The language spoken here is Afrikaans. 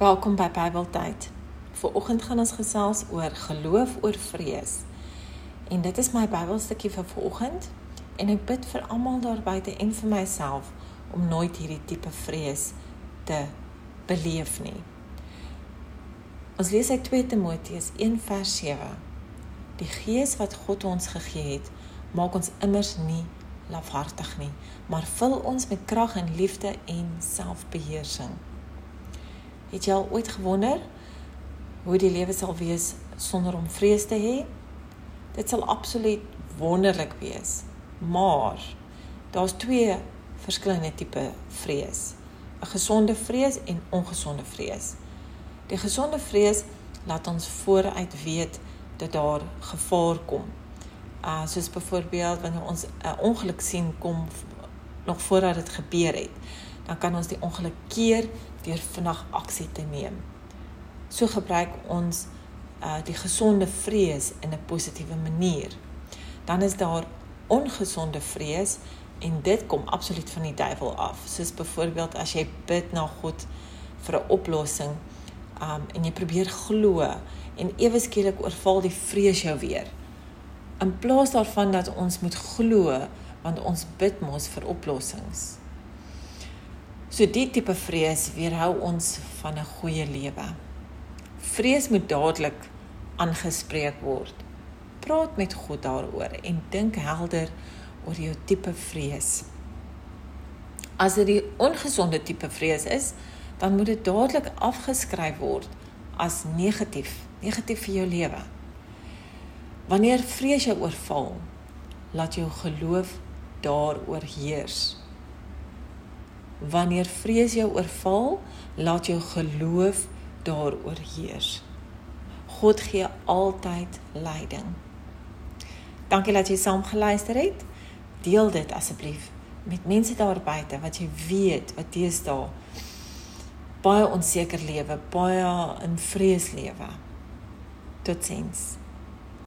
Welkom by Bybeltyd. Viroggend gaan ons gesels oor geloof oor vrees. En dit is my Bybelstukkie vir viroggend en ek bid vir almal daar buite en vir myself om nooit hierdie tipe vrees te beleef nie. Ons lees uit 2 Timoteus 1:7. Die Gees wat God ons gegee het, maak ons immers nie lafhartig nie, maar vul ons met krag en liefde en selfbeheersing. Het jy al ooit gewonder hoe die lewe sal wees sonder om vrees te hê? Dit sal absoluut wonderlik wees. Maar daar's twee verskillende tipe vrees. 'n Gesonde vrees en ongesonde vrees. Die gesonde vrees laat ons vooruit weet dat daar gevaar kom. Uh soos byvoorbeeld wanneer ons 'n ongeluk sien kom nog voordat dit gebeur het dan kan ons die ongeluk keer deur vinnig aksie te neem. So gebruik ons uh die gesonde vrees in 'n positiewe manier. Dan is daar ongesonde vrees en dit kom absoluut van die duiwel af. Soos byvoorbeeld as jy bid na God vir 'n oplossing um en jy probeer glo en ewe skielik oorval die vrees jou weer. In plaas daarvan dat ons moet glo want ons bid mos vir oplossings. So die tipe vrees weerhou ons van 'n goeie lewe. Vrees moet dadelik aangespreek word. Praat met God daaroor en dink helder oor jou tipe vrees. As dit die ongesonde tipe vrees is, dan moet dit dadelik afgeskryf word as negatief, negatief vir jou lewe. Wanneer vrees jou oorval, laat jou geloof daaroor heers. Wanneer vrees jou oorval, laat jou geloof daaroor heers. God gee altyd leiding. Dankie dat jy saam geluister het. Deel dit asseblief met mense daar buite wat jy weet wat deesdae baie onseker lewe, baie in vrees lewe. Totsiens.